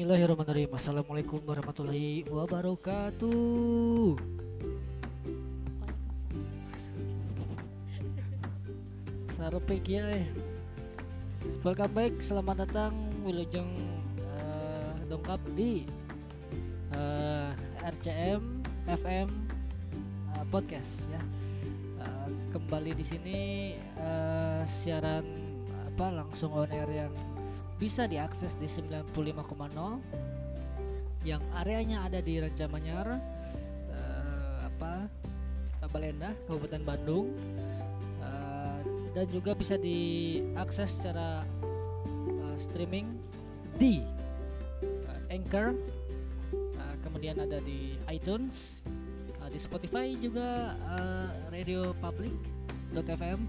Bismillahirrahmanirrahim. Assalamualaikum warahmatullahi wabarakatuh. Sarepik ya. eh. Welcome back. Selamat datang Wilujeng eh, dongkap di eh, RCM FM eh, podcast ya. Eh, kembali di sini eh, siaran apa langsung on air yang bisa diakses di 95,0 yang areanya ada di Rancamanyar eh, apa Balenda Kabupaten Bandung. Eh, dan juga bisa diakses secara eh, streaming di eh, Anchor. Eh, kemudian ada di iTunes eh, di Spotify juga eh, Radio Public .fm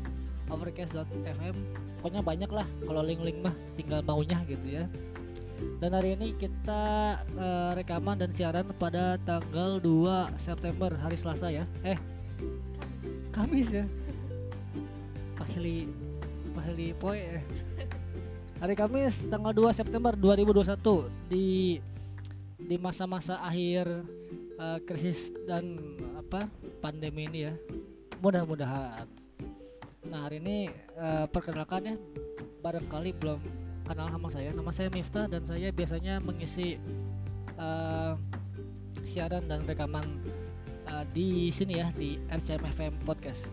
overcast.fm pokoknya banyak lah. Kalau link-link mah tinggal maunya gitu ya. Dan hari ini kita eh, rekaman dan siaran pada tanggal 2 September hari Selasa ya. Eh Kamis ya. Pahili Pahili poe eh. hari Kamis tanggal 2 September 2021 di di masa-masa akhir eh, krisis dan apa pandemi ini ya. Mudah-mudahan Nah hari ini eh, perkenalkan ya barangkali belum kenal sama saya. Nama saya Miftah dan saya biasanya mengisi eh, siaran dan rekaman eh, di sini ya di RCM FM Podcast.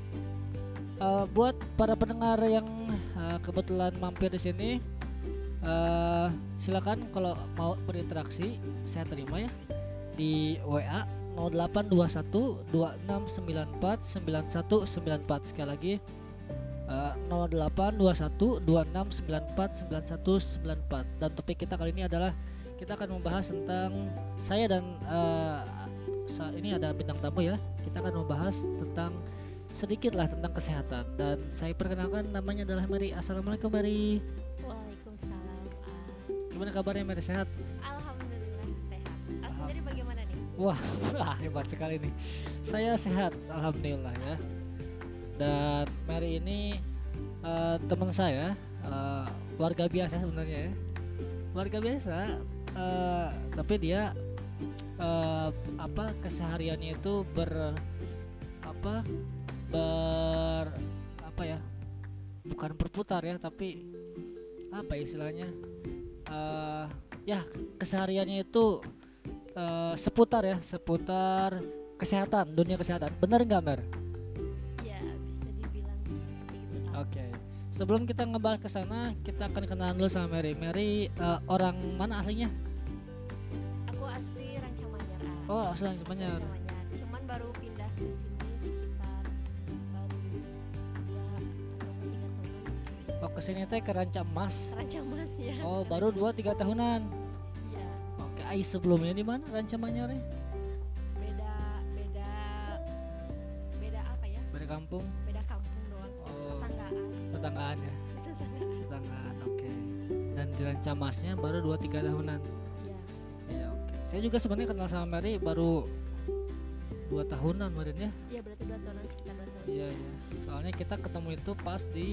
Eh, buat para pendengar yang eh, kebetulan mampir di sini, eh, silakan kalau mau berinteraksi saya terima ya di WA 0821 2694 9194 sekali lagi Uh, 0821 2694 9194 dan topik kita kali ini adalah kita akan membahas tentang saya dan uh, ini ada bintang tamu ya. Kita akan membahas tentang sedikit lah tentang kesehatan. Dan saya perkenalkan namanya adalah Mary. Assalamualaikum Mary. Waalaikumsalam. Gimana kabarnya Mary? Sehat? Alhamdulillah sehat. Ah, sendiri bagaimana nih? wah wah, hebat sekali nih. Saya sehat Alhamdulillah ya dan Mary ini eh, teman saya eh, warga biasa sebenarnya ya warga biasa eh, tapi dia eh, apa kesehariannya itu ber apa ber apa ya bukan berputar ya tapi apa istilahnya eh ya kesehariannya itu eh, seputar ya seputar kesehatan dunia kesehatan bener nggak Mer? Sebelum kita ngebahas ke sana, kita akan kenalan dulu sama Mary. Mary eh, orang mana aslinya? Aku asli Rancamanyar. Oh, asli Rancamanyar. Rancamanyar. Cuman baru pindah ke sini sekitar baru dua atau tiga tahun. Oh, ke sini teh ke Ranca Emas. Rancamas ya. Oh, baru 2 3 tahunan. Ya Oke, ai sebelumnya di mana Ranca Manyar ya? beda beda beda apa ya? Beda kampung. Tetanggaan ya. Tetanggaan. Oke. Dan di Ranca Emasnya baru 2 3 tahunan. Ya. Iya, oke. Saya juga sebenarnya kenal sama Mary baru 2 tahunan kemarin ya. Iya berarti dua tahunan sekitar dua tahun. Iya, iya. Soalnya kita ketemu itu pas di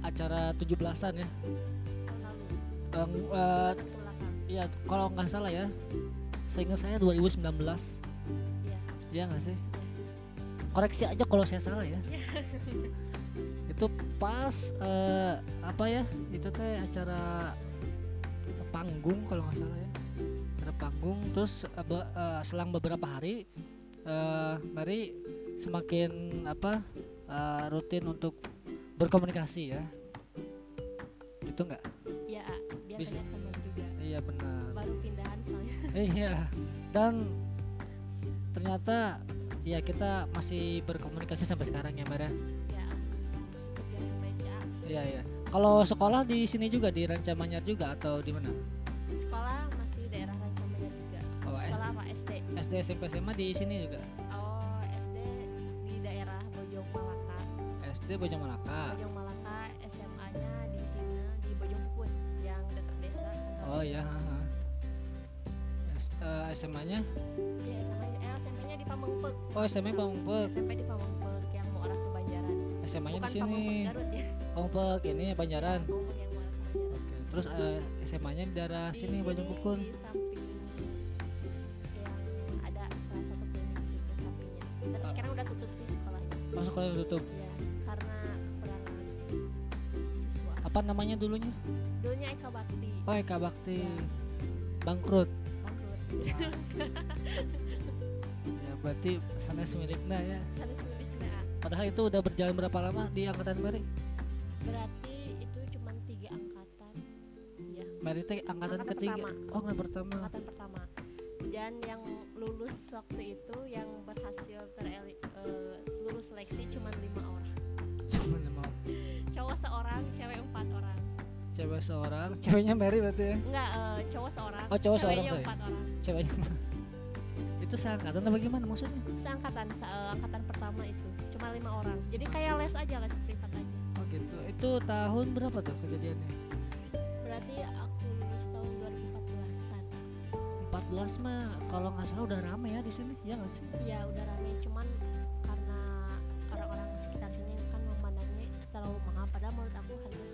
acara 17-an ya. Tahun lalu. Ke belakang. Iya, kalau nggak salah ya, seingat saya 2019, Iya. ya nggak sih? Koreksi aja kalau saya salah ya. itu pas eh, apa ya? Itu teh acara panggung kalau nggak salah ya. Acara panggung, terus eh, be- eh, selang beberapa hari, eh Mary semakin apa eh, rutin untuk berkomunikasi ya. Itu nggak? Ya, biasanya teman juga. Iya benar. Baru pindahan soalnya. Iya. Dan ternyata ya kita masih berkomunikasi sampai sekarang ya, Mbak Iya, iya. Kalau sekolah di sini juga di Rancamanyar juga atau di mana? Sekolah masih daerah Rancamanyar juga. Oh, Sekolah apa SD? SD SMP SMA di sini juga. Oh, SD di daerah Bojong Malaka. SD Bojong Malaka. Bojong Malaka, SMA-nya di sini di Bojong Pun yang dekat desa. Oh desa. ya, SMA-nya? Iya, SMA eh SMP-nya di Pamengpek. Oh, SMA Pamengpek. SMP di Pamengpek yang mau arah ke Banjaran. SMA-nya di sini. Pamengpek Garut ya. Pamengpek ini Banjaran. Yang. Oke. terus eh, SMA-nya di daerah Di sini Bojong Kukun di samping yang ada salah satu klinik di situ sampingnya. Tapi Ah. sekarang udah tutup sih sekolahnya. Oh sekolah udah tutup? Ya karena kekurangan siswa. Apa namanya dulunya? Dulunya Eka Bakti. Oh Eka Bakti. Ya. bangkrut? Bangkrut. Ya berarti sanes miliknya ya? Sana nah, padahal itu udah berjalan berapa lama di angkatan Mary berarti itu cuma tiga angkatan. Ya teh angkatan, Angkatan ketiga. pertama. oh angkatan pertama. Angkatan pertama. Dan yang lulus waktu itu yang berhasil tereli eh, lulus seleksi cuma lima orang. Cuma lima cowok seorang cewek empat orang. Cewek seorang ceweknya Mary berarti ya? Enggak eh, cowok seorang. Oh, cowok seorang, ceweknya sorry. empat orang. Ceweknya itu seangkatan apa gimana maksudnya? Seangkatan se- eh, angkatan pertama itu. Cuma lima orang. Jadi kayak les aja les privat aja. Oh gitu itu tahun berapa tuh kejadiannya? Berarti aku lulus tahun 2014an 14 mah kalau nggak salah udah rame ya di sini ya nggak sih? Ya udah rame. Cuman karena orang-orang sekitar sini kan memandangnya terlalu mahal. Padahal menurut aku harga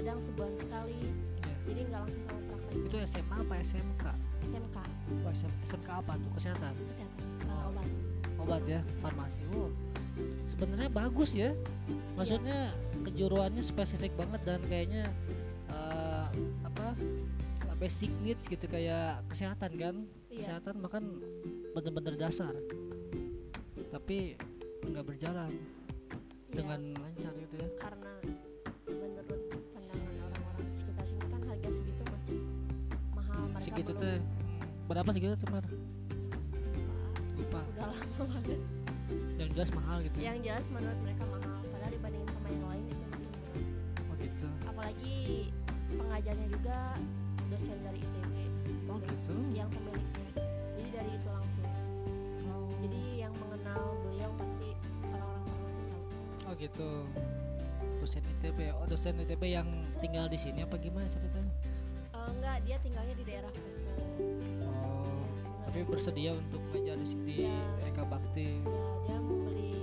kadang sebulan sekali. Ya. jadi nggak langsung sama praktek. Itu SMA apa SMK SMK oh, SM SMK apa tuh? Kesehatan? Kesehatan. Eh, obat. Obat ya farmasi. Oh. Sebenarnya bagus ya. Maksudnya kejuruannya spesifik banget dan kayaknya eh, apa basic needs gitu kayak kesehatan kan? Iya. Kesehatan makan bener-bener dasar. Tapi nggak berjalan iya. dengan lancar belum teh berapa segitu tuh Mar? lupa. udah lama banget. Yang jelas mahal gitu. Ya yang jelas menurut mereka mahal padahal dibandingin sama yang lain itu oh gitu. Apalagi pengajarnya juga dosen dari ITB oh gitu. yang pemiliknya. Jadi dari itu langsung. Oh, jadi yang mengenal beliau pasti orang-orang farmasi tahu. Oh gitu. Dosen ITB oh dosen ITB yang tinggal di sini apa gimana ceritanya dia tinggalnya di daerah oh tapi bersedia untuk ngajar di sini Ya. Eka Bakti ya dia membeli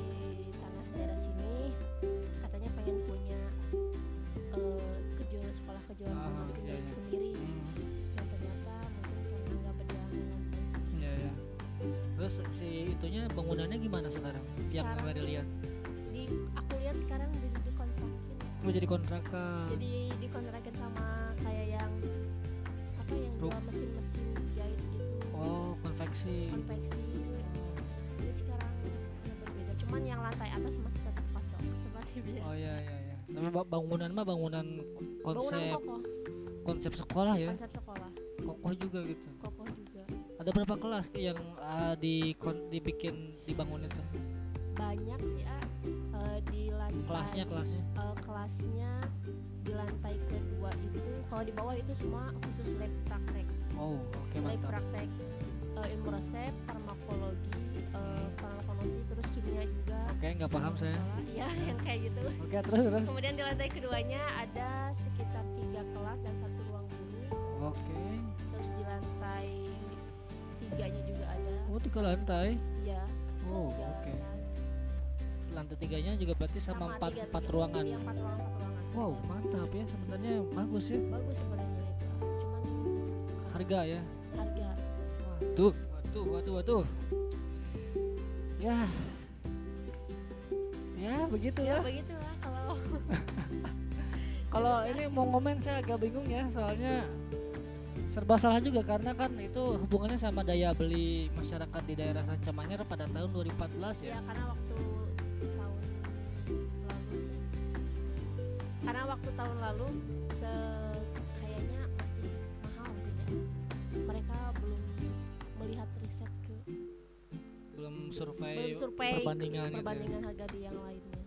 tanah daerah sini. Katanya pengen punya eh kejuruan sekolah kejuruan Ah, iya, iya. sendiri. Hmm, dan ternyata mungkin karena nggak berjalan. Ya ya terus si itunya bangunannya gimana sekarang? Yang Sekarang Mary lihat? di aku lihat sekarang di dikontrakin mau jadi kontrakan. Jadi lantai atas masih tetap kosong seperti biasa. Oh ya ya ya tapi ba- bangunan mah bangunan bangunan konsep kokoh. konsep sekolah ya? Konsep sekolah. Kokoh juga gitu? Kokoh juga. Ada berapa kelas yang ah, di kon- dibikin dibangun itu? Banyak sih ah Eh, di lantai kelasnya kelasnya? eh, kelasnya di lantai kedua itu kalau di bawah itu semua khusus lab praktek. Oh oke lab mantap praktek eh, ilmu resep farmakologi oke nggak paham saya. Iya yang kayak gitu. Oke terus terus. Kemudian di lantai keduanya ada sekitar tiga kelas dan satu ruang guru. Oke. Terus di lantai tiganya juga ada. Oh tiga lantai? Ya oh oke. Lantai. lantai tiganya juga berarti sama, empat tiga- empat tiga- ruangan. Iya, empat ruangan empat ruangan. Wow mantap ya sebenarnya bagus ya. Bagus sebenarnya itu cuman harga ya. Harga. Waduh, waduh, waduh, waduh. Ya. Ya, ya begitulah. begitulah kalau Kalau ini mau ngomen saya agak bingung ya, soalnya serba salah juga karena kan itu hubungannya sama daya beli masyarakat di daerah Sancamanyar pada tahun 2014 ya ya. karena waktu tahun lalu karena waktu tahun lalu se survei, belum survei perbandingan, gitu ya. perbandingan harga di yang lainnya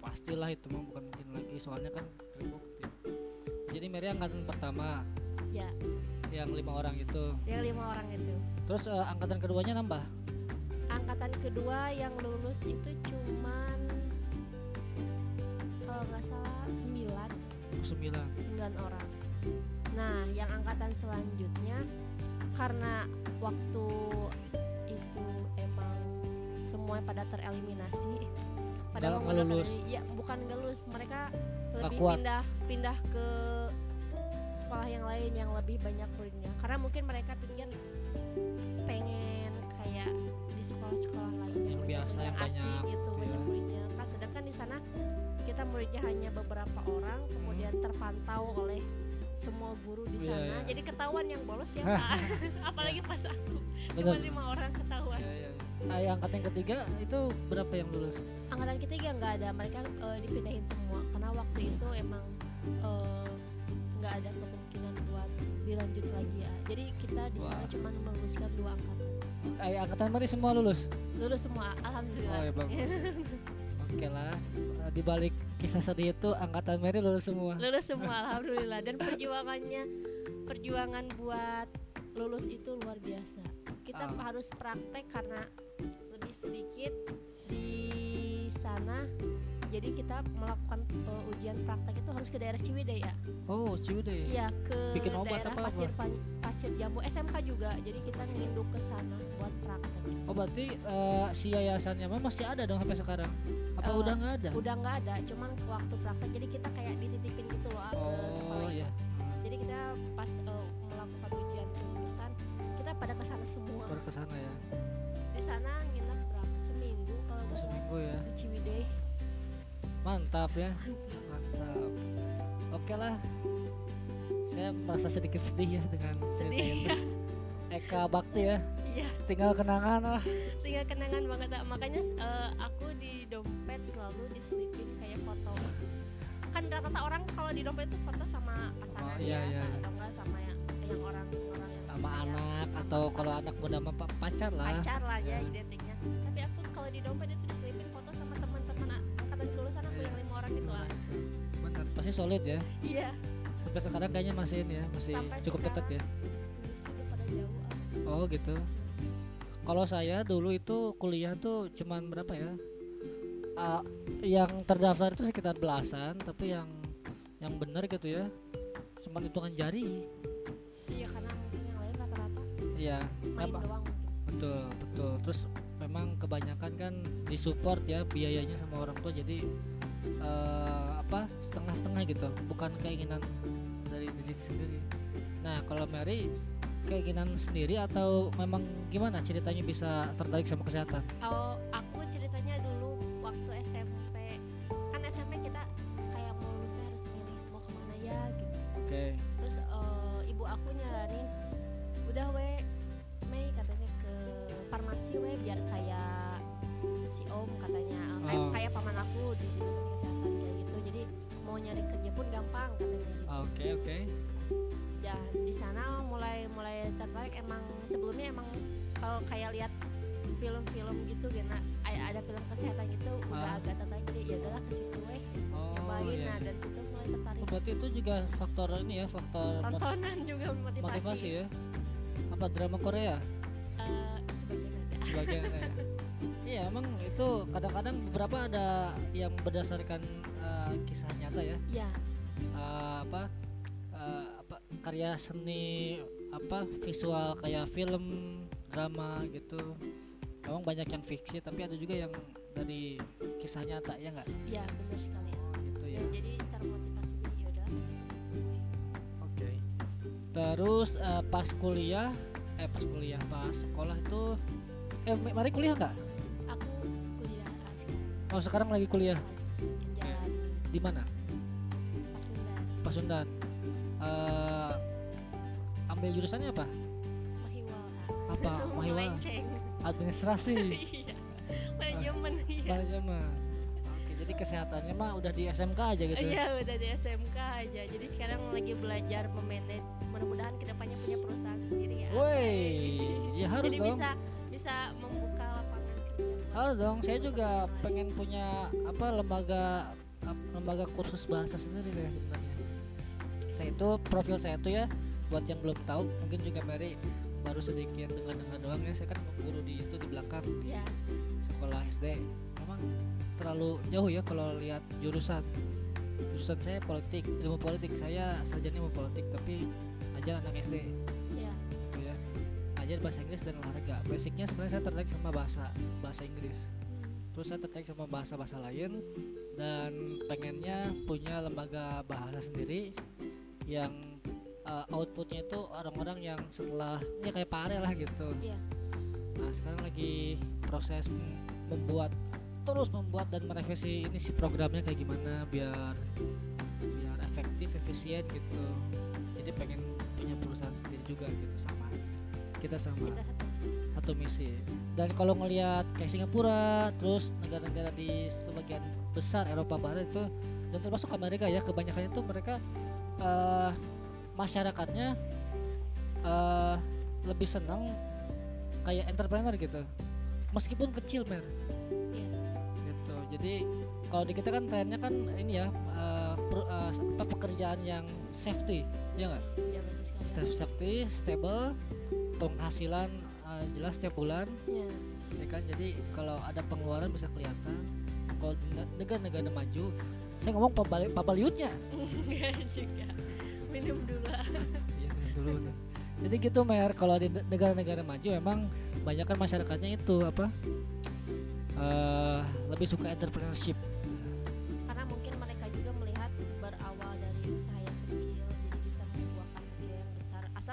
Pastilah itu mah bukan mungkin lagi soalnya kan terbukti. Jadi Mary angkatan pertama ya yang lima orang itu. yang lima orang itu Terus eh, angkatan keduanya nambah. angkatan kedua yang lulus itu cuman kalau nggak salah sembilan sembilan sembilan orang nah yang angkatan selanjutnya karena waktu semuanya pada tereliminasi. Pada nggak menggunakan lulus. ya bukan nggak lulus mereka lebih kuat. pindah pindah ke sekolah yang lain yang lebih banyak muridnya karena mungkin mereka pikir pengen kayak di sekolah-sekolah lain Yang banyak- biasa, yang asik banyak gitu gitu banyak ya. muridnya kan sedangkan di sana kita muridnya hanya beberapa orang kemudian terpantau oleh semua guru di Iya, sana. iya. jadi ketahuan yang bolos siapa apalagi pas aku. Cuma lima orang ketahuan. Iya, iya. Yang angkatan yang ketiga itu berapa yang lulus? Angkatan ketiga nggak ada mereka eh, dipindahin semua. Karena waktu itu emang eh, nggak ada kemungkinan buat dilanjut lagi ya. Jadi kita di sana cuma meluluskan dua angkatan. Eh, angkatan Mari semua lulus? Lulus semua alhamdulillah. Oh, ya, oke lah. Eh, di balik kisah sedih itu angkatan Mary lulus semua? Lulus semua alhamdulillah. Dan perjuangannya perjuangan buat lulus itu luar biasa. Kita Ah. harus praktek karena sedikit di sana. Jadi kita melakukan uh, ujian praktek itu harus ke daerah Ciwidey ya. Oh Ciwidey. Iya ke Bikin obat daerah apa-apa? pasir Pan- pasir jambu. SMK juga. Jadi kita nginduk ke sana buat praktek. Oh berarti eh, si yayasannya masih ada dong sampai sekarang? Apa Eh, udah nggak ada? udah nggak ada. Cuman waktu praktek jadi kita kayak dititipin gitu loh ah, ke sekolah oh itu. ya jadi kita pas uh, melakukan ujian kelulusan kita pada ke sana semua. Baru ke sana ya. Di sana berapa seminggu ya. Ciwidey. Mantap ya. Mantap. Oke lah. Saya merasa sedikit sedih ya dengan cerita sedih. itu. Ya Eka Bakti ya. Iya. Tinggal kenangan lah. Tinggal kenangan banget makanya uh, aku di dompet selalu diselipin kayak foto. Kan rata-rata orang kalau di dompet itu foto sama pasangan Oh, iya, ya iya, iya. atau enggak sama yang yang orang orang yang sama anak atau kalau anak muda sama pa- pacar lah. Pacar lah ya Ya. identiknya kalau di dompet itu diselipin foto sama teman-teman angkatan kelulusan aku yang lima orang gitu lah. Pasti solid ya. Iya. Sampai sekarang kayaknya masih ini ya masih Sampai cukup dekat ya. jauh oh gitu. Kalau saya dulu itu kuliah tuh cuman berapa ya? Ah, yang terdaftar itu sekitar belasan tapi yang yang benar gitu ya cuman hitungan jari. Iya karena mungkin yang lain rata-rata. Iya. Main memang- doang betul betul. Terus memang kebanyakan kan disupport ya biayanya sama orang tua. Jadi eh, apa setengah-setengah gitu. Bukan keinginan dari diri sendiri. Nah kalau Mary keinginan sendiri atau memang gimana ceritanya bisa tertarik sama kesehatan ada yang berdasarkan eh, kisah nyata ya. Ya Eh, apa eh, apa karya seni apa visual kayak film drama gitu. Emang banyak yang fiksi tapi ada juga yang dari kisah nyata ya nggak? Ya benar sekali. Gitu ya, ya jadi termotivasi jadi ya situ weh. oke. Terus eh, pas kuliah eh pas kuliah pas sekolah itu eh Ma- mari kuliah nggak oh sekarang lagi kuliah? Jalan di mana? Pasundan. Pasundan. Eh ambil jurusannya apa? Mahiwal apa? Mahiwa? Administrasi. Iya. Manajemen iya. manajemen oke jadi kesehatannya mah udah di SMK aja gitu ya? Iya udah di SMK aja. Jadi sekarang lagi belajar memanage. Mudah-mudahan ke depannya punya perusahaan sendiri ya. Woi, ya harus Jadi dong. bisa bisa Harus dong. Saya juga pengen punya apa lembaga lembaga kursus bahasa sendiri deh sebenarnya. Saya itu profil saya itu ya buat yang belum tahu mungkin juga Mary baru sedikit dengar-dengar doang ya. Saya kan guru di itu di belakang Ya, sekolah SD. Memang terlalu jauh ya kalau lihat jurusan. jurusan saya politik ilmu politik saya sarjana ilmu politik tapi ajar anak SD Iya. Ajar bahasa Inggris dan olahraga. Basicnya sebenarnya saya tertarik sama bahasa bahasa Inggris. Terus saya tertarik sama bahasa-bahasa lain dan pengennya punya lembaga bahasa sendiri yang uh, outputnya itu orang-orang yang setelah ya kayak Pak Are lah gitu. Iya. nah sekarang lagi proses membuat terus membuat dan merevisi ini si programnya kayak gimana biar biar efektif efisien gitu. Jadi pengen punya perusahaan sendiri juga gitu sama kita sama. Kita satu. satu misi. Dan kalau ngelihat kayak Singapura terus negara-negara di sebagian besar Eropa Barat itu dan termasuk Amerika ya kebanyakan itu mereka eh, masyarakatnya eh, lebih senang kayak entrepreneur gitu. Meskipun kecil mer. Iya. gitu. Jadi kalau di kita kan trennya kan ini ya eh, per- apa, pekerjaan yang safety ya nggak? Iya safety stable penghasilan eh, jelas setiap bulan Iya. ya kan jadi kalau ada pengeluaran bisa kelihatan kalau negara-negara maju saya ngomong pabali- pabaliutnya Enggak juga. Minum dulu. Iya, minum dulu nih. jadi gitu mer kalau di ne- negara-negara maju emang banyak kan masyarakatnya itu apa eh lebih suka entrepreneurship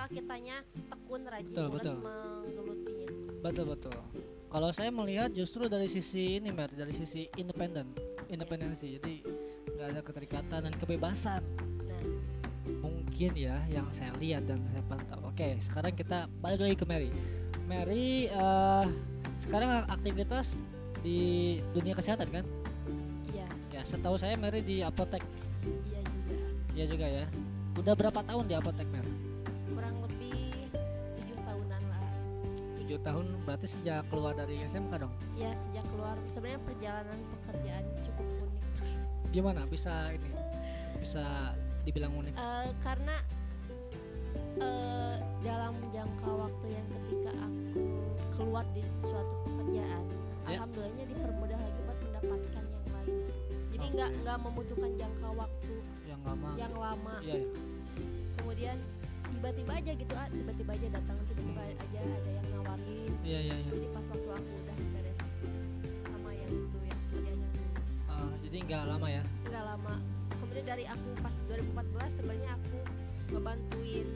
Asal kitanya tekun rajin Betul, betul. menggelutinya. betul betul kalau saya melihat justru dari sisi ini mer dari sisi independen independensi jadi nggak ada keterikatan dan kebebasan Nah, mungkin ya yang saya lihat dan saya pantau. Oke, sekarang kita balik lagi ke Mary. Mary eh, sekarang aktivitas di dunia kesehatan kan? iya, Ya, setahu saya Mary di apotek. iya juga. Iya juga ya. Udah berapa tahun di apotek Mary? Tahun berarti sejak keluar dari SMK dong. Ya sejak keluar sebenarnya perjalanan pekerjaan cukup unik. Gimana bisa ini? Bisa dibilang unik? Eh, karena eh, dalam jangka waktu yang ketika aku keluar di suatu pekerjaan, Ya. alhamdulillahnya dipermudah lagi buat mendapatkan yang lain. Jadi nggak nggak membutuhkan jangka waktu Yang lama. yang lama. Iya, iya. Kemudian tiba-tiba aja gitu, ah, tiba-tiba aja datang, tiba-tiba aja ada yang nawarin. Iya, iya, iya. Jadi pas waktu aku udah beres sama yang dulu yang kerjaan yang dulu. Ah, jadi nggak lama ya? nggak lama kemudian dari aku pas 2014 sebenarnya aku ngebantuin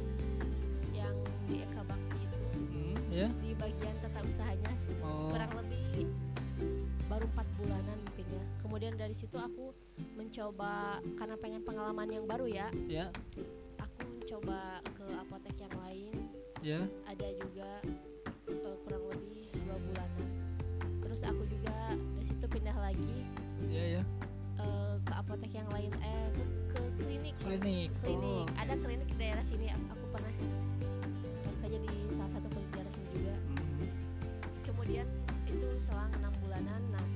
yang di Eka Bakti itu Hmm, ya. di bagian tata usahanya Oh, kurang lebih baru empat bulanan mungkin ya kemudian dari situ aku mencoba karena pengen pengalaman yang baru ya ya, mencoba ke apotek yang lain ya. ada juga eh, kurang lebih dua bulanan terus aku juga dari situ pindah lagi Iya, ya. eh, ke apotek yang lain eh ke, ke klinik Klinik. klinik Oh, ada klinik di daerah sini aku, pernah kerja di salah satu klinik daerah sini juga Mhm. kemudian itu selang enam bulanan nah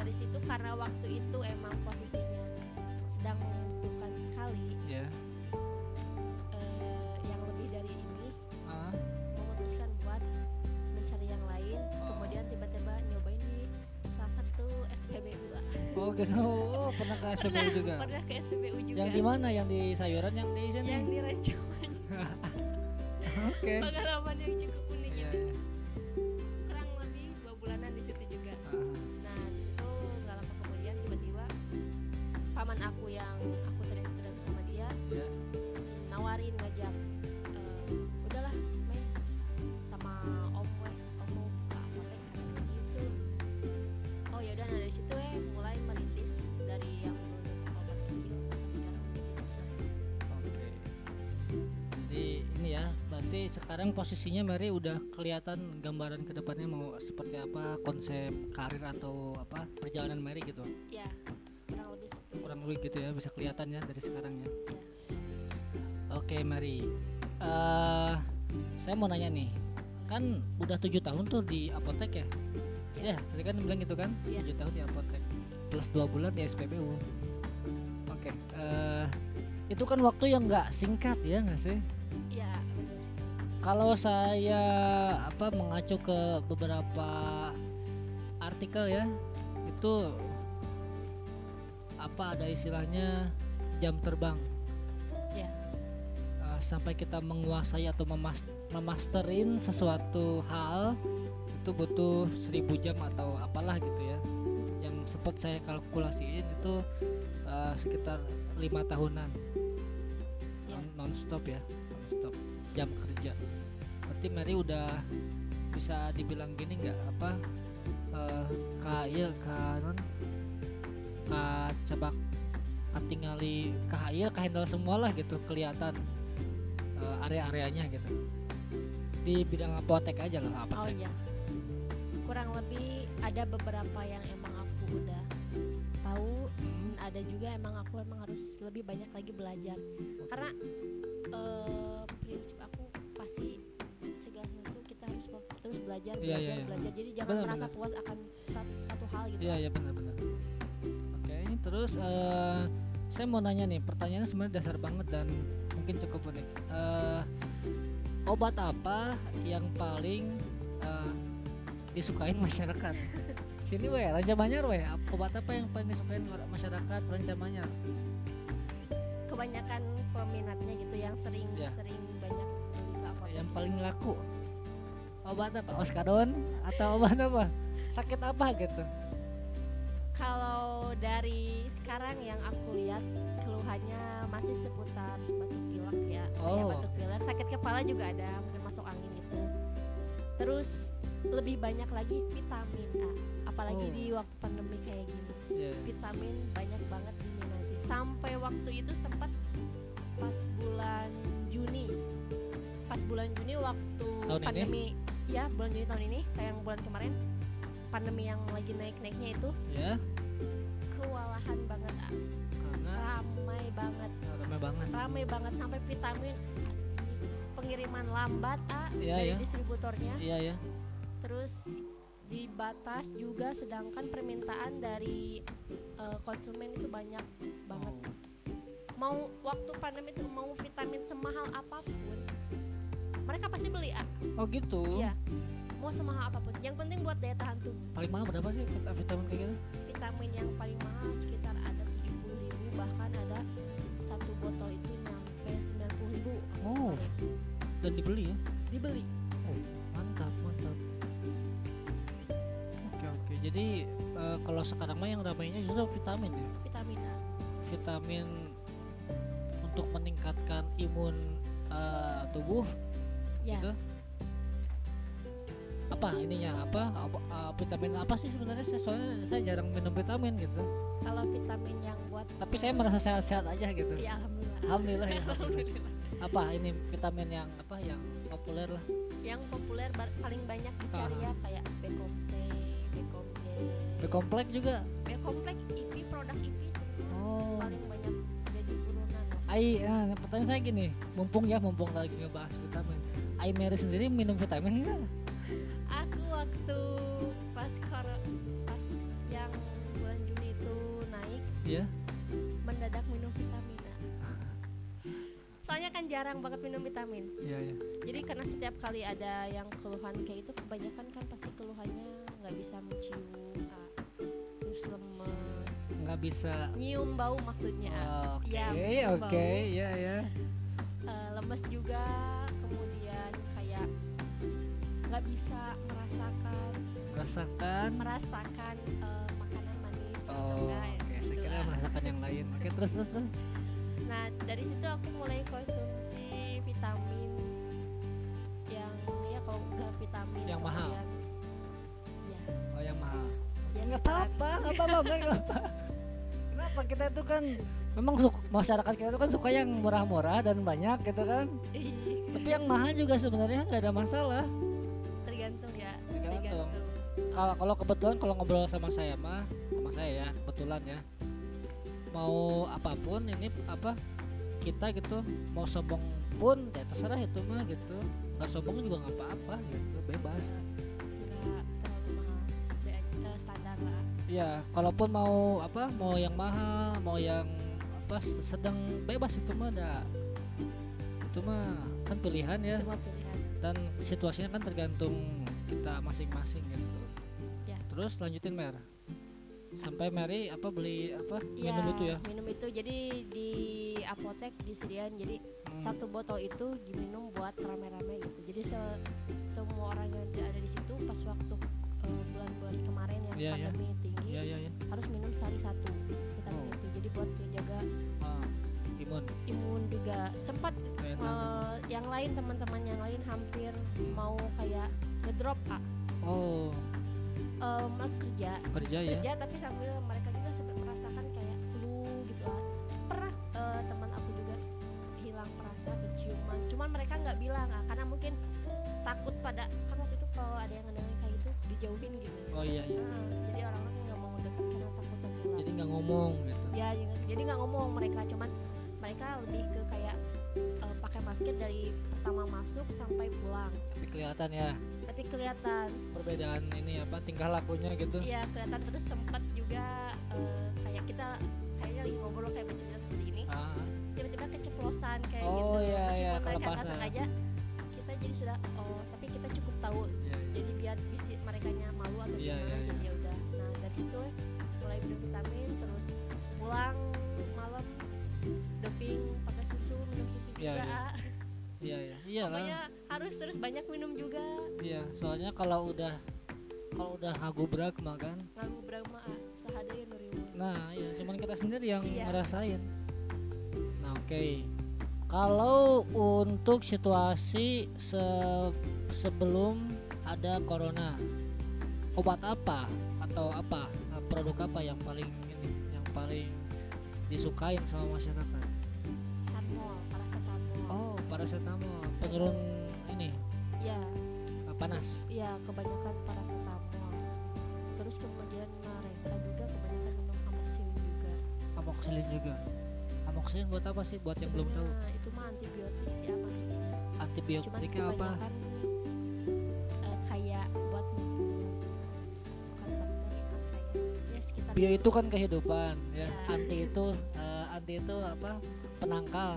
dari situ karena waktu itu emang posisinya sedang membutuhkan sekali Ya. Oh. Oh, pernah ke SPBU juga. pernah ke SPBU juga Yang di mana? Yang di sayuran yang di sini? yang di Rancaman Oke. pengalaman yang cukup unik Iya, itu iya. kurang lebih dua bulanan di situ juga Ah, nah di situ nggak lama kemudian tiba-tiba paman aku yang aku berarti sekarang posisinya Mary udah kelihatan gambaran ke depannya mau seperti apa konsep karir atau apa perjalanan Mary gitu. ya kurang lebih seperti Kurang lebih gitu ya, bisa kelihatan ya dari sekarang ya. ya. Oke Mary, eh saya mau nanya nih, kan udah tujuh tahun tuh di apotek ya? Ya, tadi kan bilang gitu kan, tujuh tahun di apotek, plus dua bulan di SPBU. Oke, eh itu kan waktu yang nggak singkat ya nggak sih? Kalau saya apa mengacu ke beberapa artikel ya, itu apa ada istilahnya jam terbang. Ya. Uh, sampai kita menguasai atau memas memasterin sesuatu hal itu butuh 1000 jam atau apalah gitu ya. Yang sempat saya kalkulasiin itu uh, sekitar lima tahunan. Ya. non stop ya jam kerja. Berarti Mary udah bisa dibilang gini nggak? Apa uh, ka iya ka non ka cabak katingali ka iya ka handle semua lah gitu kelihatan uh, area-areanya gitu. Di bidang apotek aja lah oh apotek iya. Kurang lebih ada beberapa yang emang aku udah tahu Hmm, ada juga emang aku emang harus lebih banyak lagi belajar. Karena eh, prinsip aku pasti segala sesuatu kita harus terus belajar Iya, belajar iya, iya. belajar jadi jangan merasa puas akan satu, satu hal gitu Iya kan. iya benar-benar. Oke terus eh, saya mau nanya nih pertanyaannya sebenarnya dasar banget dan mungkin cukup unik. Eh, obat apa yang paling eh, disukain masyarakat? Sini weh, Ranca Manyar weh. Obat apa yang paling disukain masyarakat Ranca Manyar? Kebanyakan peminatnya gitu yang sering Iya. sering banyak apotek Yang paling laku? Obat apa? Oskadon atau obat apa? Sakit apa gitu? kalau dari sekarang yang aku lihat keluhannya masih seputar batuk pilek ya kayak Oh, batuk pilek sakit kepala juga ada mungkin masuk angin gitu terus lebih banyak lagi vitamin A apalagi Oh. di waktu pandemi kayak gini Iya. vitamin banyak banget diminati sampai waktu itu sempat pas bulan Juni pas bulan Juni waktu Tahun ini? pandemi ya bulan Juni tahun ini kayak yang bulan kemarin pandemi yang lagi naik-naiknya itu Ya, kewalahan banget ah. karena ramai banget ramai banget. ramai banget sampai vitamin pengiriman lambat ah Iya, dari iya. distributornya Iya ya. terus dibatas juga sedangkan permintaan dari eh, konsumen itu banyak. Mau waktu pandemi itu mau vitamin semahal apa pun mereka pasti beli ah Oh gitu. Iya. mau semahal apa pun yang penting buat daya tahan tubuh Paling mahal berapa sih vit- vitamin kayak gitu? vitamin yang paling mahal sekitar ada 70.000 bahkan ada satu botol itu nyampe 90.000 Oh. Dan dibeli ya? dibeli Mantap, mantap. Oke oke. Jadi eh, kalau sekarang mah yang ramainya justru vitamin ya. vitamin A Vitamin untuk meningkatkan imun eh, tubuh ya gitu. Apa ininya? Apa, apa eh, vitamin apa sih sebenarnya? Saya soalnya saya jarang minum vitamin gitu. kalau vitamin yang buat Tapi saya merasa sehat-sehat aja gitu. ya alhamdulillah Alhamdulillah ya. Alhamdulillah. Apa ini vitamin yang apa yang populer lah? yang populer paling banyak dicari Ah. ya kayak Becom J, Bekomplek juga. Becomplek IV produk IV semua Oh. paling banyak. Ai, nah, pertanyaan saya gini, mumpung ya, mumpung lagi ngebahas vitamin. Ai Mary sendiri minum vitamin enggak? Aku waktu pas kor- pas yang bulan Juni itu naik Iya. mendadak minum vitamin A. Soalnya kan jarang banget minum vitamin. Iya, iya. Jadi karena setiap kali ada yang keluhan kayak itu kebanyakan kan pasti keluhannya nggak bisa mencium, Nggak bisa. nyium bau maksudnya. Oke, Iya, oke, bau. iya, ya. Eh, lemes juga, kemudian kayak nggak bisa merasakan Merasakan. merasakan eh, makanan manis atau Oh, enggak oke. gitu Saya kira lah. merasakan yang lain. Oke, terus terus terus. Nah dari situ aku mulai konsumsi vitamin yang ya kalau nggak vitamin Yang mahal? ya Oh, yang mahal. ya Nggak apa-apa, nggak apa-apa, nggak apa. Kita itu kan memang suka, masyarakat kita itu kan suka yang murah-murah dan banyak gitu kan. Ih, Tapi yang mahal juga sebenarnya nggak ada masalah. tergantung ya Tergantung. tergantung kalau kalau kebetulan kalau ngobrol sama saya mah sama saya ya kebetulan ya mau apa pun ini apa kita gitu mau sombong pun ya terserah itu mah gitu nggak sombong juga nggak apa-apa gitu bebas ya kalaupun mau apa mau yang mahal mau yang apa sedang bebas itu mah ada. Itu mah kan pilihan ya. Cuma pilihan. Dan situasinya kan tergantung kita masing-masing gitu. Ya. terus lanjutin mer. Sampai Mary apa beli apa Iya, minum itu ya? minum itu. Jadi di apotek disediain. Jadi Hmm. satu botol itu diminum buat rame-rame gitu. Jadi se- semua orang yang ada di situ pas waktu eh, bulan-bulan kemarin yang Iya, iya. pandemi tinggi iya iya iya. Harus minum sehari satu vitamin Oh. itu jadi buat menjaga Ah, imun. imun juga. Sempat eh, yang lain teman-teman yang lain hampir mau kayak ngedrop ah oh. Em, kerja. Kerja ya? Kerja tapi sambil mereka juga sempat merasakan kayak flu gitu. Lah pernah eh, teman aku juga hilang perasa penciuman cuman mereka nggak bilang ah karena mungkin takut pada kan waktu itu kalau ada yang ngedengerin kayak gitu dijauhin gitu. Oh iya iya. Nah, jadi dekat karena takut tertular jadi nggak ngomong gitu. Ya jadi- nggak ngomong mereka. Cuman mereka lebih ke kayak eh, pakai masker dari pertama masuk sampai pulang. Tapi kelihatan ya. Tapi kelihatan. Perbedaan ini apa tingkah lakunya gitu? Iya kelihatan. Terus sempat juga eh, kayak kita kayaknya lagi ngobrol kayak bercerita seperti ini. Ah tiba-tiba keceplosan kayak Oh, gitu. iya, iya, kelepasan. sengaja kita jadi sudah oh tapi kita cukup tahu. Iya iya. jadi biar iya iya iya lah pokoknya harus terus banyak minum juga. Iya soalnya kalau udah kalau udah hagubrak mah kan? Ngagu berama ah. sehadaya nurimun nah iya cuman kita sendiri yang Iya. ngerasain. Nah oke. Kalau untuk situasi se- sebelum ada corona obat apa atau apa? Produk apa yang paling ini yang paling disukain sama masyarakat paracetamol penurun ini ya eh, panas Iya, kebanyakan paracetamol. Terus kemudian mereka juga kebanyakan minum amoxicillin juga. amoxicillin juga amoxicillin buat apa sih buat yang belum tahu Sebenarnya itu mah antibiotik sih ya maksudnya. Antibiotiknya apa eh, kayak buat membunuh. bukan bakteri apa ya? Ya sekitar bio itu kan kehidupan ya Ya. anti itu anti itu apa penangkal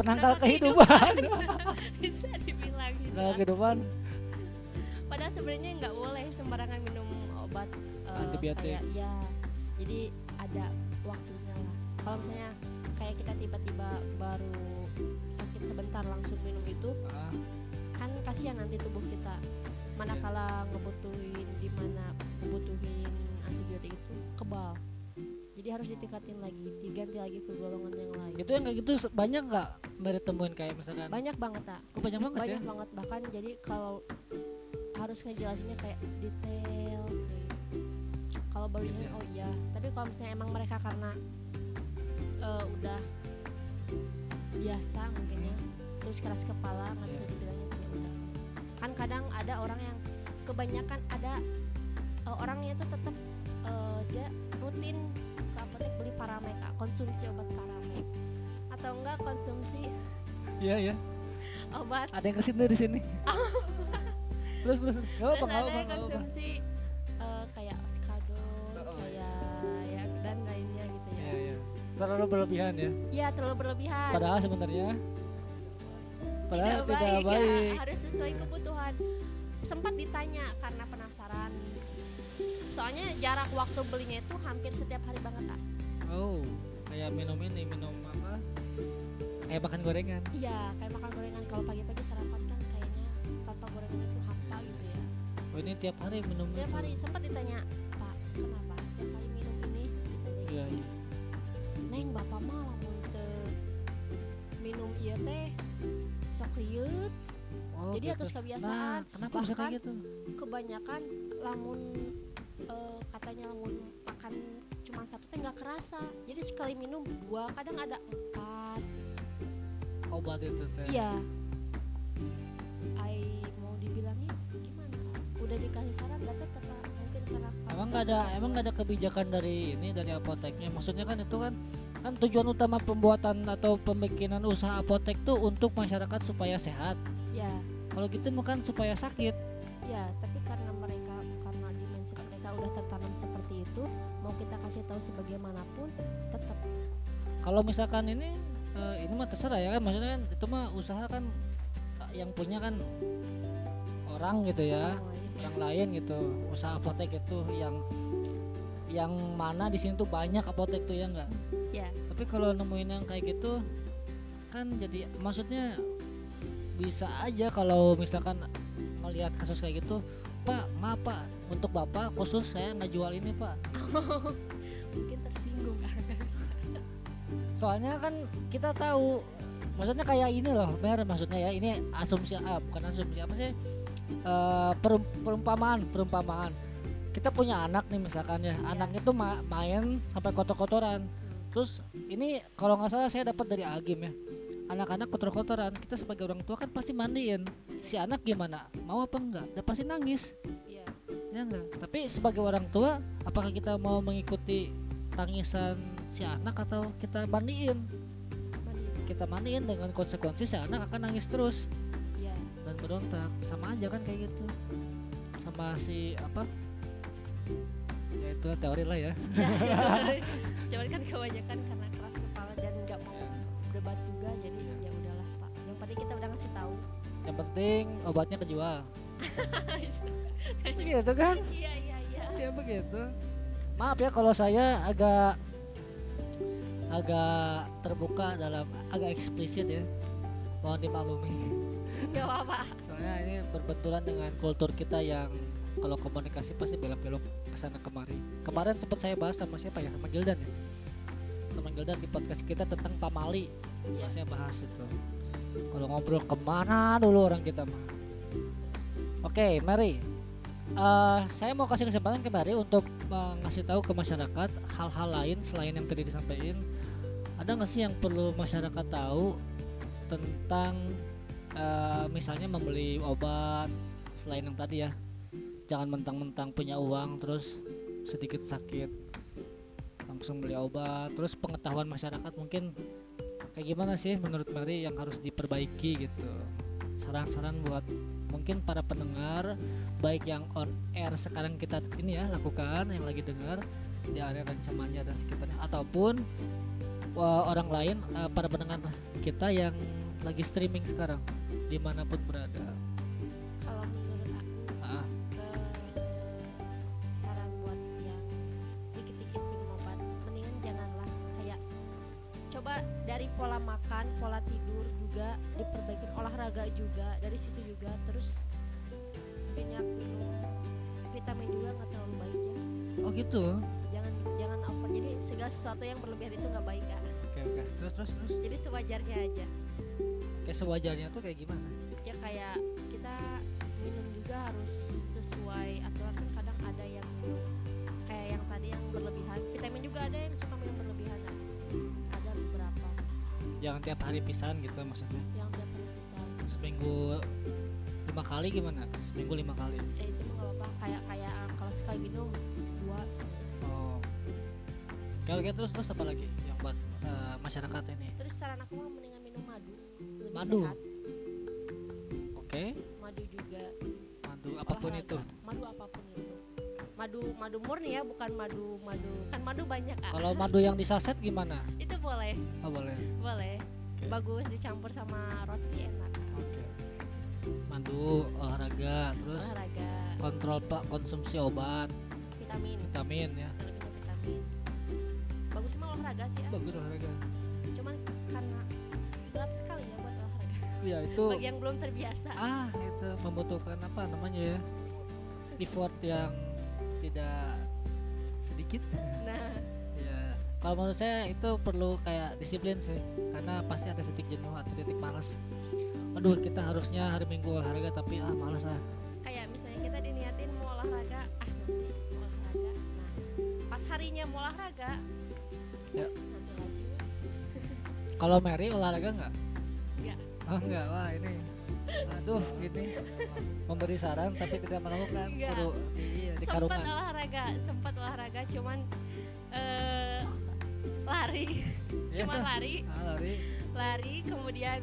penangkal Penangkal kehidupan bisa dibilang gitu. penangkal lah. kehidupan Padahal sebenarnya nggak boleh sembarangan minum obat eh, Antibiotik. kayak ya. Jadi ada waktunya lah. Kalau misalnya kayak kita tiba-tiba baru sakit sebentar langsung minum itu Ah, kan kasihan nanti tubuh kita manakala ngebutuhin di mana ngebutuhin antibiotik itu kebal jadi harus ditingkatin lagi diganti lagi ke golongan yang lain. Itu yang kayak gitu banyak nggak Mary temuin kayak misalkan? Banyak banget tak oh, banyak banget banyak ya? banget. Bahkan jadi kalau harus ngejelasinnya kayak detail kalau baru ini ya. oh iya. Tapi kalau misalnya emang mereka karena eh, udah biasa mungkin ya terus keras kepala nggak bisa Iya. dibilangnya tidak udah. Kan kadang ada orang yang kebanyakan ada eh, orangnya itu tetap eh, dia rutin apotek beli paramek Kak, konsumsi obat paramek atau enggak konsumsi iya iya. obat? Ada yang ke sini di sini? Terus terus. Nggak apa nggak apa konsumsi eh, kayak oskadon Oh, kayak ya dan lainnya gitu ya. Iya iya. Terlalu berlebihan ya? Iya terlalu berlebihan. Padahal sebenarnya padahal tidak, ya. baik, harus sesuai kebutuhan. Sempat ditanya karena penasaran soalnya jarak waktu belinya itu hampir setiap hari banget tak oh kayak minum ini minum apa? Kayak makan gorengan. Iya kayak makan gorengan. Kalau pagi-pagi sarapan kan kayaknya tanpa gorengan itu hampa gitu ya. Oh ini tiap hari minum setiap itu? hari. Sempat ditanya pak kenapa setiap hari minum ini? Ditanya iya iya. Neng bapak mah lamun teu minum ieu teh sok liut. Oh, Jadi gitu. atas nah kebiasaan, kenapa bisa kayak bahkan gitu? kebanyakan lamun eh, katanya lamun makan cuma satu teh nggak kerasa. Jadi sekali minum dua kadang ada empat. Obat itu teh. Iya. Ai mau dibilangnya gimana? Udah dikasih saran nggak tetap mungkin karena Emang nggak ada emang nggak ada kebijakan dari ini dari apoteknya. Maksudnya kan itu kan kan tujuan utama pembuatan atau pembikinan usaha apotek tuh untuk masyarakat supaya sehat. ya Kalau gitu bukan supaya sakit. Tertanam seperti itu mau kita kasih tahu sebagaimanapun tetap Kalau misalkan ini eh, ini mah terserah ya kan maksudnya kan itu mah usaha kan eh, yang punya kan orang gitu ya. oh, iya. Orang lain gitu. Usaha apotek itu yang yang mana di sini tuh banyak apotek tuh ya enggak ya tapi kalau nemuin yang kayak gitu kan jadi maksudnya bisa aja kalau misalkan melihat kasus kayak gitu pak maaf pak untuk bapak khusus saya nggak jual ini pak. Mungkin tersinggung. Soalnya kan kita tahu maksudnya kayak ini loh Mer maksudnya ya ini asumsi ah, bukan asumsi apa sih? Eh, perum- perumpamaan perumpamaan. Kita punya anak nih misalkan ya anaknya tuh ma- main sampai kotor-kotoran. Terus ini kalau nggak salah saya dapat dari Agim ya anak-anak kotor-kotoran kita sebagai orang tua kan pasti mandiin. Si anak gimana? Mau apa enggak? Udah pasti nangis. iya ya enggak. Tapi sebagai orang tua apakah kita mau mengikuti tangisan si anak atau kita mandiin? Mandi kita mandiin dengan konsekuensi si anak akan nangis terus. Iya. Dan berontak. Sama aja kan kayak gitu. Sama si apa? Ya itu teori lah ya. Cuman kan kebanyakan karena keras kepala dan nggak mau berdebat juga jadi ya udahlah pak. Yang penting kita udah ngasih tahu. Yang penting obatnya kejual gitu kan? Iya iya iya. Ya begitu. Maaf ya kalau saya agak agak terbuka dalam agak eksplisit ya. Mohon dimaklumi. Nggak apa-apa. Soalnya ini berbenturan dengan kultur kita yang kalau komunikasi pasti belok-belok ke sana kemari. Kemarin sempat saya bahas sama siapa ya? Sama Gildan ya? Sama Gildan di podcast kita tentang pamali Iya. saya bahas itu. Kalau ngobrol ke mana dulu orang kita mah oke Mary Eh, saya mau kasih kesempatan ke Mary untuk mengasih tahu ke masyarakat hal-hal lain selain yang tadi disampaikan. Ada nggak sih yang perlu masyarakat tahu tentang eh, misalnya membeli obat selain yang tadi ya? Jangan mentang-mentang punya uang terus sedikit sakit langsung beli obat. Terus pengetahuan masyarakat mungkin kayak gimana sih menurut Mary yang harus diperbaiki gitu? Saran-saran buat mungkin para pendengar baik yang on air sekarang kita ini ya lakukan yang lagi dengar di area Rancamanya dan sekitarnya. Ataupun wah, orang lain eh, para pendengar kita yang lagi streaming sekarang di mana pun berada dari pola makan pola tidur juga diperbaikin olahraga juga dari situ juga terus banyak minum vitamin juga nggak terlalu baik ya. Oh gitu? Jangan jangan over jadi segala sesuatu yang berlebihan itu nggak baik kan oke oke. Terus terus terus? Jadi sewajarnya aja. Kayak sewajarnya tuh kayak gimana? Ya kayak kita minum juga harus sesuai aturan. Kan kadang ada yang minum kayak yang tadi yang berlebihan. Vitamin juga ada yang suka jangan tiap hari pisan gitu maksudnya. Yang tiap hari bisa seminggu lima kali gimana? Seminggu lima kali. Eh itu mah nggak apa-apa. Kayak kayak ah, kalau sekali minum dua misalnya. oh. Kalau gitu terus terus apa lagi yang buat eh, masyarakat ini? Terus saran aku mah mendingan minum madu. Lebih Madu? sehat. Oke. Madu juga. Madu apa pun olahraga. itu. Madu apa pun itu madu madu murni ya bukan madu madu kan madu banyak ah kalau madu yang di saset gimana? Itu boleh. Oh boleh. Boleh. Oke. bagus dicampur sama roti enak oke. Madu olahraga terus olahraga. kontrol pak konsumsi obat. Vitamin. Vitamin ya. Vitamin bagus mah olahraga sih ah. bagus olahraga. Cuman karena berat sekali ya buat olahraga. Ya itu bagi yang belum terbiasa. Ah itu membutuhkan apa namanya ya? Effort yang tidak sedikit. Nah. Ya. Kalau menurut saya itu perlu kayak disiplin sih karena pasti ada titik jenuh atau titik malas aduh kita harusnya hari minggu olahraga tapi ah malas ah kayak misalnya kita diniatin mau olahraga ah nanti mau olahraga. Nah pas harinya mau olahraga Ya. kalau Mary olahraga nggak? Nggak. oh enggak wah ini aduh ini memberi saran tapi tidak melakukan Nggak. kudu iya di sempat olahraga sempat olahraga cuman eh lari. Cuman Biasa. lari. Ah, lari. Lari kemudian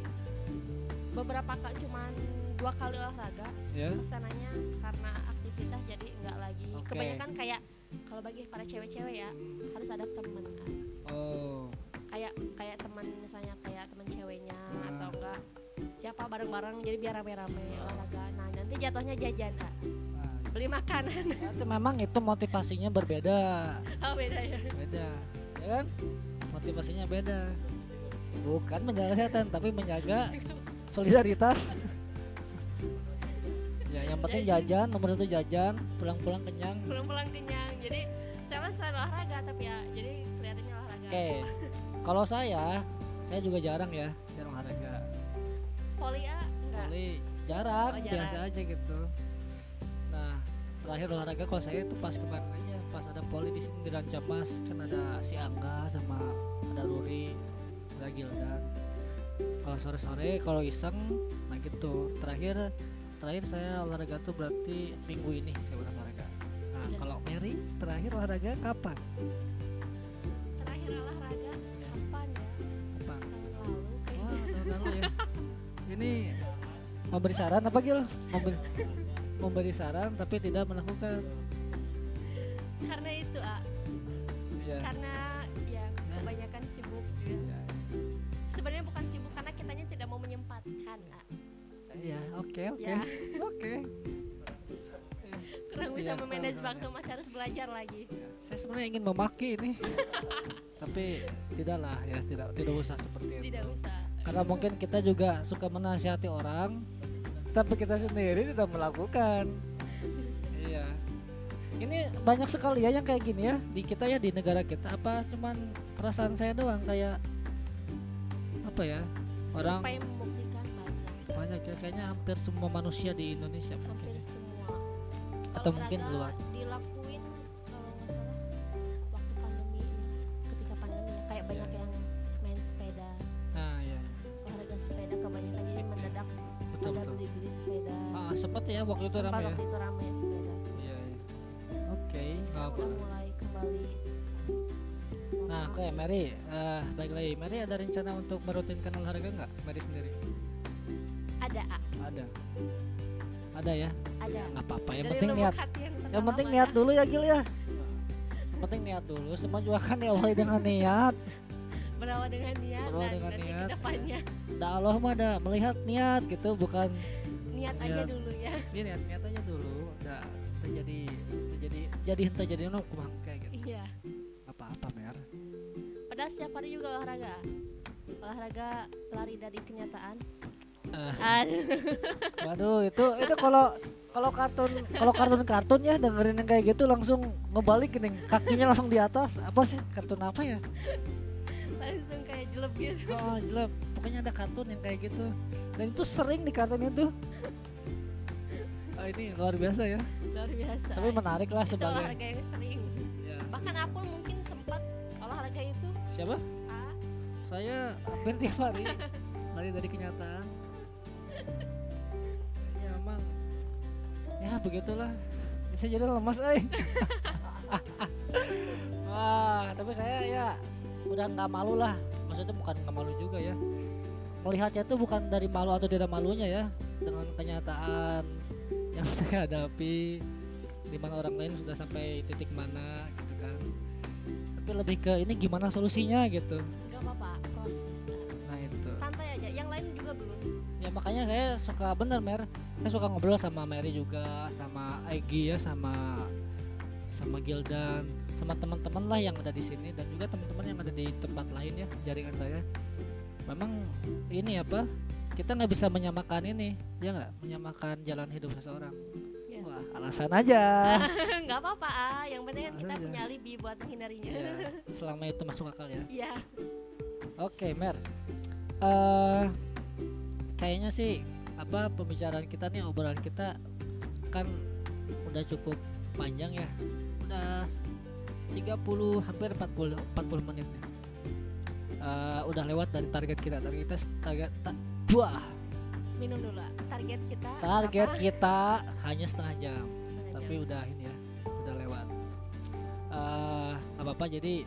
beberapa kali cuman dua kali olahraga. Ya ke sananya karena aktivitas jadi nggak lagi. Oke. kebanyakan kayak kalau bagi para cewek-cewek ya harus ada temen kan. Oh. Kayak kayak teman misalnya kayak teman siapa bareng-bareng jadi biar rame-rame olahraga. Nah nanti jatuhnya jajan ah nah, beli makanan. Itu memang itu motivasinya berbeda. Oh beda ya? Beda ya kan? Motivasinya beda. Bukan menjaga kesehatan tapi menjaga solidaritas. Ya yang penting jajan. nomor satu jajan pulang-pulang kenyang. Pulang-pulang kenyang. Jadi saya selain olahraga tapi ya jadi kelihatannya olahraga. Oke. Kalau saya saya juga jarang ya jarang olahraga poli A? Enggak. Kali jarang, Oh, jarang. biasa aja gitu. Nah terakhir olahraga kalau saya itu pas kemarin aja pas ada poli di sini di Rancamas kan ada si Angga sama ada Ruri ada Gildan. Kalau sore-sore kalau iseng nah gitu. Terakhir terakhir saya olahraga tuh berarti minggu ini saya udah olahraga. Nah Udah. kalau Mary terakhir olahraga kapan? Terakhir olahraga kapan ya? Kapan? Tahun lalu wah kayaknya tahun lalu ya ini memberi saran apa Gil memberi memberi saran tapi tidak melakukan karena itu ah Iya. karena ya Nah. kebanyakan sibuk ya. Iya. sebenarnya bukan sibuk karena kitanya tidak mau menyempatkan ah. Iya, oke oke. Ya. Oke. kurang bisa Iya, memanage waktu masih harus belajar lagi Saya sebenarnya ingin memaki ini. Tapi tidaklah ya, tidak tidak usah seperti itu. tidak usah Karena mungkin kita juga suka menasihati orang, tapi kita sendiri tidak melakukan. iya. Ini banyak sekali ya yang kayak gini ya di kita ya di negara kita. Apa cuman perasaan saya doang kayak apa ya? Orang sampai membuktikan banyak banyak ya kayaknya hampir semua manusia di Indonesia mungkin. hampir ya. semua Atau mungkin Olahraga luar. Sempat ya waktu itu ramai ya. waktu itu ramai ya sepeda Iya, iya. Oke, apa. udah mulai kembali Nah, oke Mary, eh baik lagi. Mary ada rencana untuk merutinkan olahraga nggak? Mary sendiri? ada ah, Ada. Ada ya? ada Nggak apa-apa. Yang Dari penting niat. yang Yang penting niat dulu ya Gil ya. Penting niat dulu. Semua juga kan diawali dengan niat. berawal dengan niat Berawal dan dengan niat, ke depannya Da Allah mah ada melihat niat gitu, bukan niat Iya. aja dulu ya. Dia niat niat aja dulu. Udah terjadi terjadi jadi henteu jadi nu kumang kayak gitu. iya. Apa-apa Mer. padahal setiap hari juga olahraga. Olahraga lari dari kenyataan. Aduh. Waduh itu itu kalau kalau kartun kalau kartun kartun ya dengerin yang kayak gitu langsung ngebalik nih kakinya langsung di atas. Apa sih? Kartun apa ya? Langsung kayak jelek gitu. Oh jelek. Pokoknya ada kartun yang kayak gitu dan itu sering di kartun itu. Oh, ini luar biasa ya. Luar biasa. Tapi menarik lah itu sebagai olahraga yang sering. Ya. bahkan Apul mungkin sempat olahraga itu. Siapa? Ah, saya hampir tiap hari. Lari dari kenyataan. Ya emang. Ya begitulah. Saya jadi lemas eh. Wah tapi saya ya udah nggak malu lah. Maksudnya bukan nggak malu juga ya melihatnya tuh bukan dari malu atau tidak malunya ya dengan kenyataan yang saya hadapi di mana orang lain sudah sampai titik mana gitu kan. Tapi lebih ke ini gimana solusinya gitu. Nggak apa-apa proses ah. nah itu. Santai aja yang lain juga belum. Ya makanya saya suka bener mer. Saya suka ngobrol sama Mary juga sama Egi ya sama sama Gildan sama teman-teman lah yang ada di sini dan juga teman-teman yang ada di tempat lain ya jaringan saya memang ini apa kita nggak bisa menyamakan ini ya nggak menyamakan jalan hidup seseorang Ya. wah alasan aja nggak apa-apa ah yang penting kan kita Aja. punya alibi buat menghindarinya ya, selama itu masuk akal ya iya Oke, Mer. eh kayaknya sih apa pembicaraan kita nih obrolan kita kan udah cukup panjang ya. Udah 30 hampir 40 40 menit nih. Eh, udah lewat dari target kita. Target kita target ta- wah, minum dulu target kita target apa? kita hanya setengah jam. Setengah Tapi jam. udah ini ya, udah lewat. Eh apa-apa jadi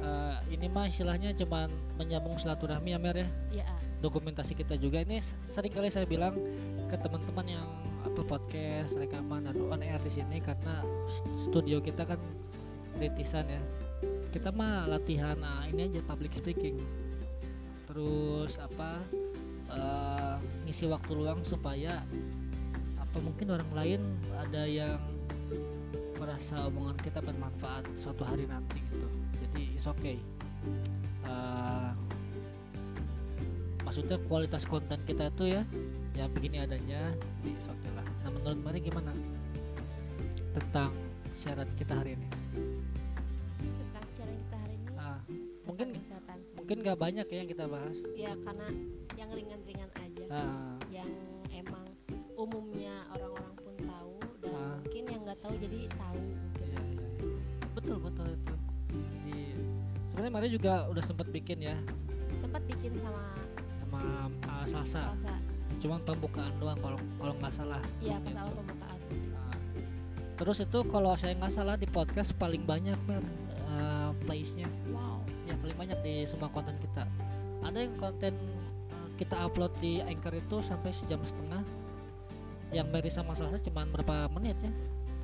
eh, ini mah istilahnya cuman menyambung silaturahmi ya Mer ya. iya dokumentasi kita juga ini sering kali saya bilang ke teman-teman yang apa podcast rekaman atau on air di sini karena studio kita kan rintisan ya kita mah latihan ah, ini aja public speaking. Terus apa eh, ngisi waktu luang supaya apa mungkin orang lain ada yang merasa omongan kita bermanfaat suatu hari nanti gitu. Jadi it's okay. Eh, maksudnya kualitas konten kita itu ya ya begini adanya it's okay lah. Nah menurut Mari gimana tentang siaran kita hari ini mungkin kesehatan mungkin gak banyak ya yang kita bahas. Ya karena yang ringan-ringan aja. Ah, yang emang umumnya orang-orang pun tahu dan Ah. mungkin yang nggak tahu jadi tahu. Iya, iya, iya. betul betul itu jadi sebenarnya Mari juga udah sempet bikin ya. Sempat bikin sama sama uh, Salsa salsa cuman pembukaan doang kalau kalau nggak salah. Iya pas Gitu. awal pembukaan. Nah, terus itu kalau saya nggak salah di podcast paling banyak mer. Uh, playsnya wow ya paling banyak di semua konten kita. Ada yang konten uh, kita upload di anchor itu sampai sejam setengah. Yang Mary sama Salsa cuman berapa menit ya.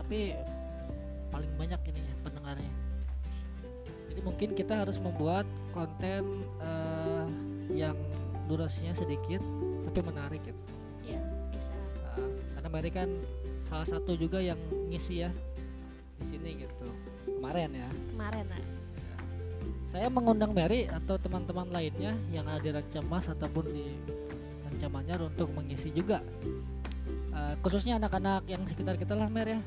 Tapi paling banyak ini ya pendengarnya. Jadi mungkin kita harus membuat konten uh, yang durasinya sedikit tapi menarik gitu. Ya bisa. Uh, karena Mary kan salah satu juga yang ngisi ya di sini gitu. Kemarin ya. Kemarin ah saya mengundang Mary atau teman-teman lainnya yang ada di Rancamas ataupun di Rancamanyar untuk mengisi juga. Uh, khususnya anak-anak yang sekitar kita lah Mer ya.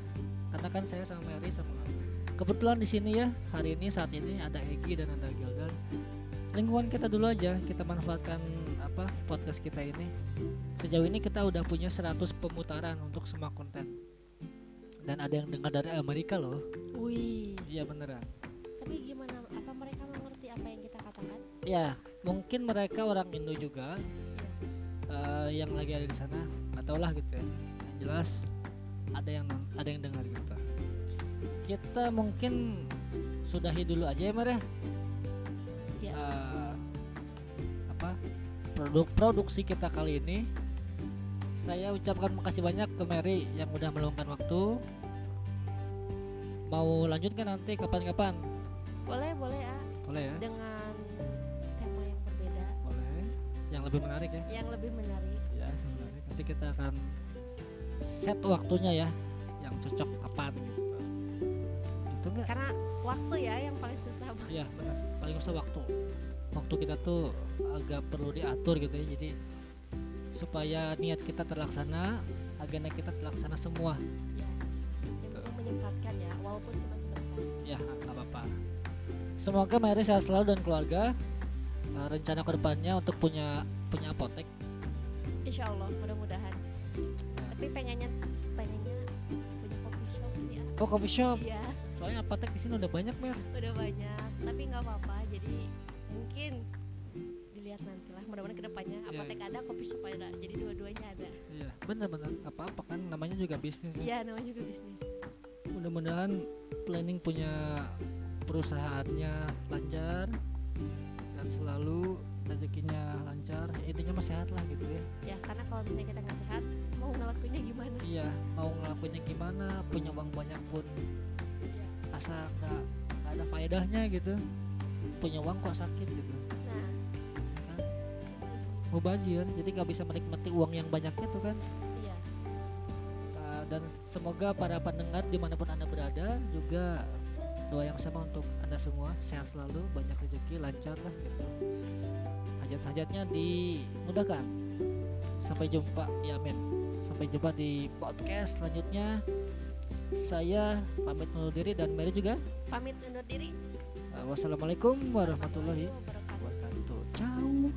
Karena kan saya sama Mary sama kebetulan di sini ya hari ini saat ini ada Egi dan ada Gildan. Lingkungan kita dulu aja kita manfaatkan apa podcast kita ini. Sejauh ini kita udah punya 100 pemutaran untuk semua konten. Dan ada yang dengar dari Amerika loh. Wih. Iya beneran ya mungkin mereka orang Indo juga eh, yang lagi ada di sana atau lah gitu ya. Yang jelas ada yang ada yang dengar gitu. Kita mungkin sudahi dulu aja ya Mer ya. Eh, apa produk produksi kita kali ini. Saya ucapkan makasih banyak ke Mary yang udah meluangkan waktu. Mau lanjutkan nanti kapan-kapan? Boleh boleh ah. Boleh ya? Dengan lebih menarik ya. Yang lebih menarik. Ya sebenarnya nanti kita akan set waktunya ya yang cocok kapan gitu gitu enggak karena waktu ya yang paling susah. Iya benar. Paling usah waktu. Waktu kita tuh agak perlu diatur gitu ya. Jadi supaya niat kita terlaksana agenda kita terlaksana semua. Ya penting menyempatkan ya walaupun cuma sebentar. Ya nggak apa-apa. Semoga Mary sehat selalu dan keluarga Nah, rencana ke depannya untuk punya punya apotek? Insya Allah mudah-mudahan tapi pengennya pengennya punya coffee shop ya. Oh coffee shop? Iya. Soalnya apotek di sini udah banyak Mer. Udah banyak tapi nggak apa-apa. Jadi mungkin dilihat nanti lah mudah-mudahan ke depannya Iya, apotek ada coffee shop ada. Jadi dua-duanya ada. Iya bener-bener. Apa-apa kan namanya juga bisnis ya. iya namanya juga bisnis. Mudah-mudahan planning punya perusahaannya lancar sehat selalu rezekinya lancar ya, intinya mah sehat lah gitu ya. Ya karena kalau misalnya kita nggak sehat mau ngelakuinnya gimana? Iya mau ngelakuinnya gimana punya uang banyak pun ya. asa nggak ada faedahnya gitu. Punya uang kok sakit gitu. Nah. Kan mubazir jadi nggak bisa menikmati uang yang banyaknya tuh kan. Iya. Uh, dan semoga para pendengar di mana pun anda berada juga doa yang sama untuk anda semua sehat selalu banyak rezeki lancar lah gitu. Hajat-hajatnya dimudahkan. Sampai jumpa ya men sampai jumpa di podcast selanjutnya. Saya pamit undur diri dan Mary juga. Pamit undur diri. Uh, wassalamualaikum warahmatullahi wabarakatuh. Ciao.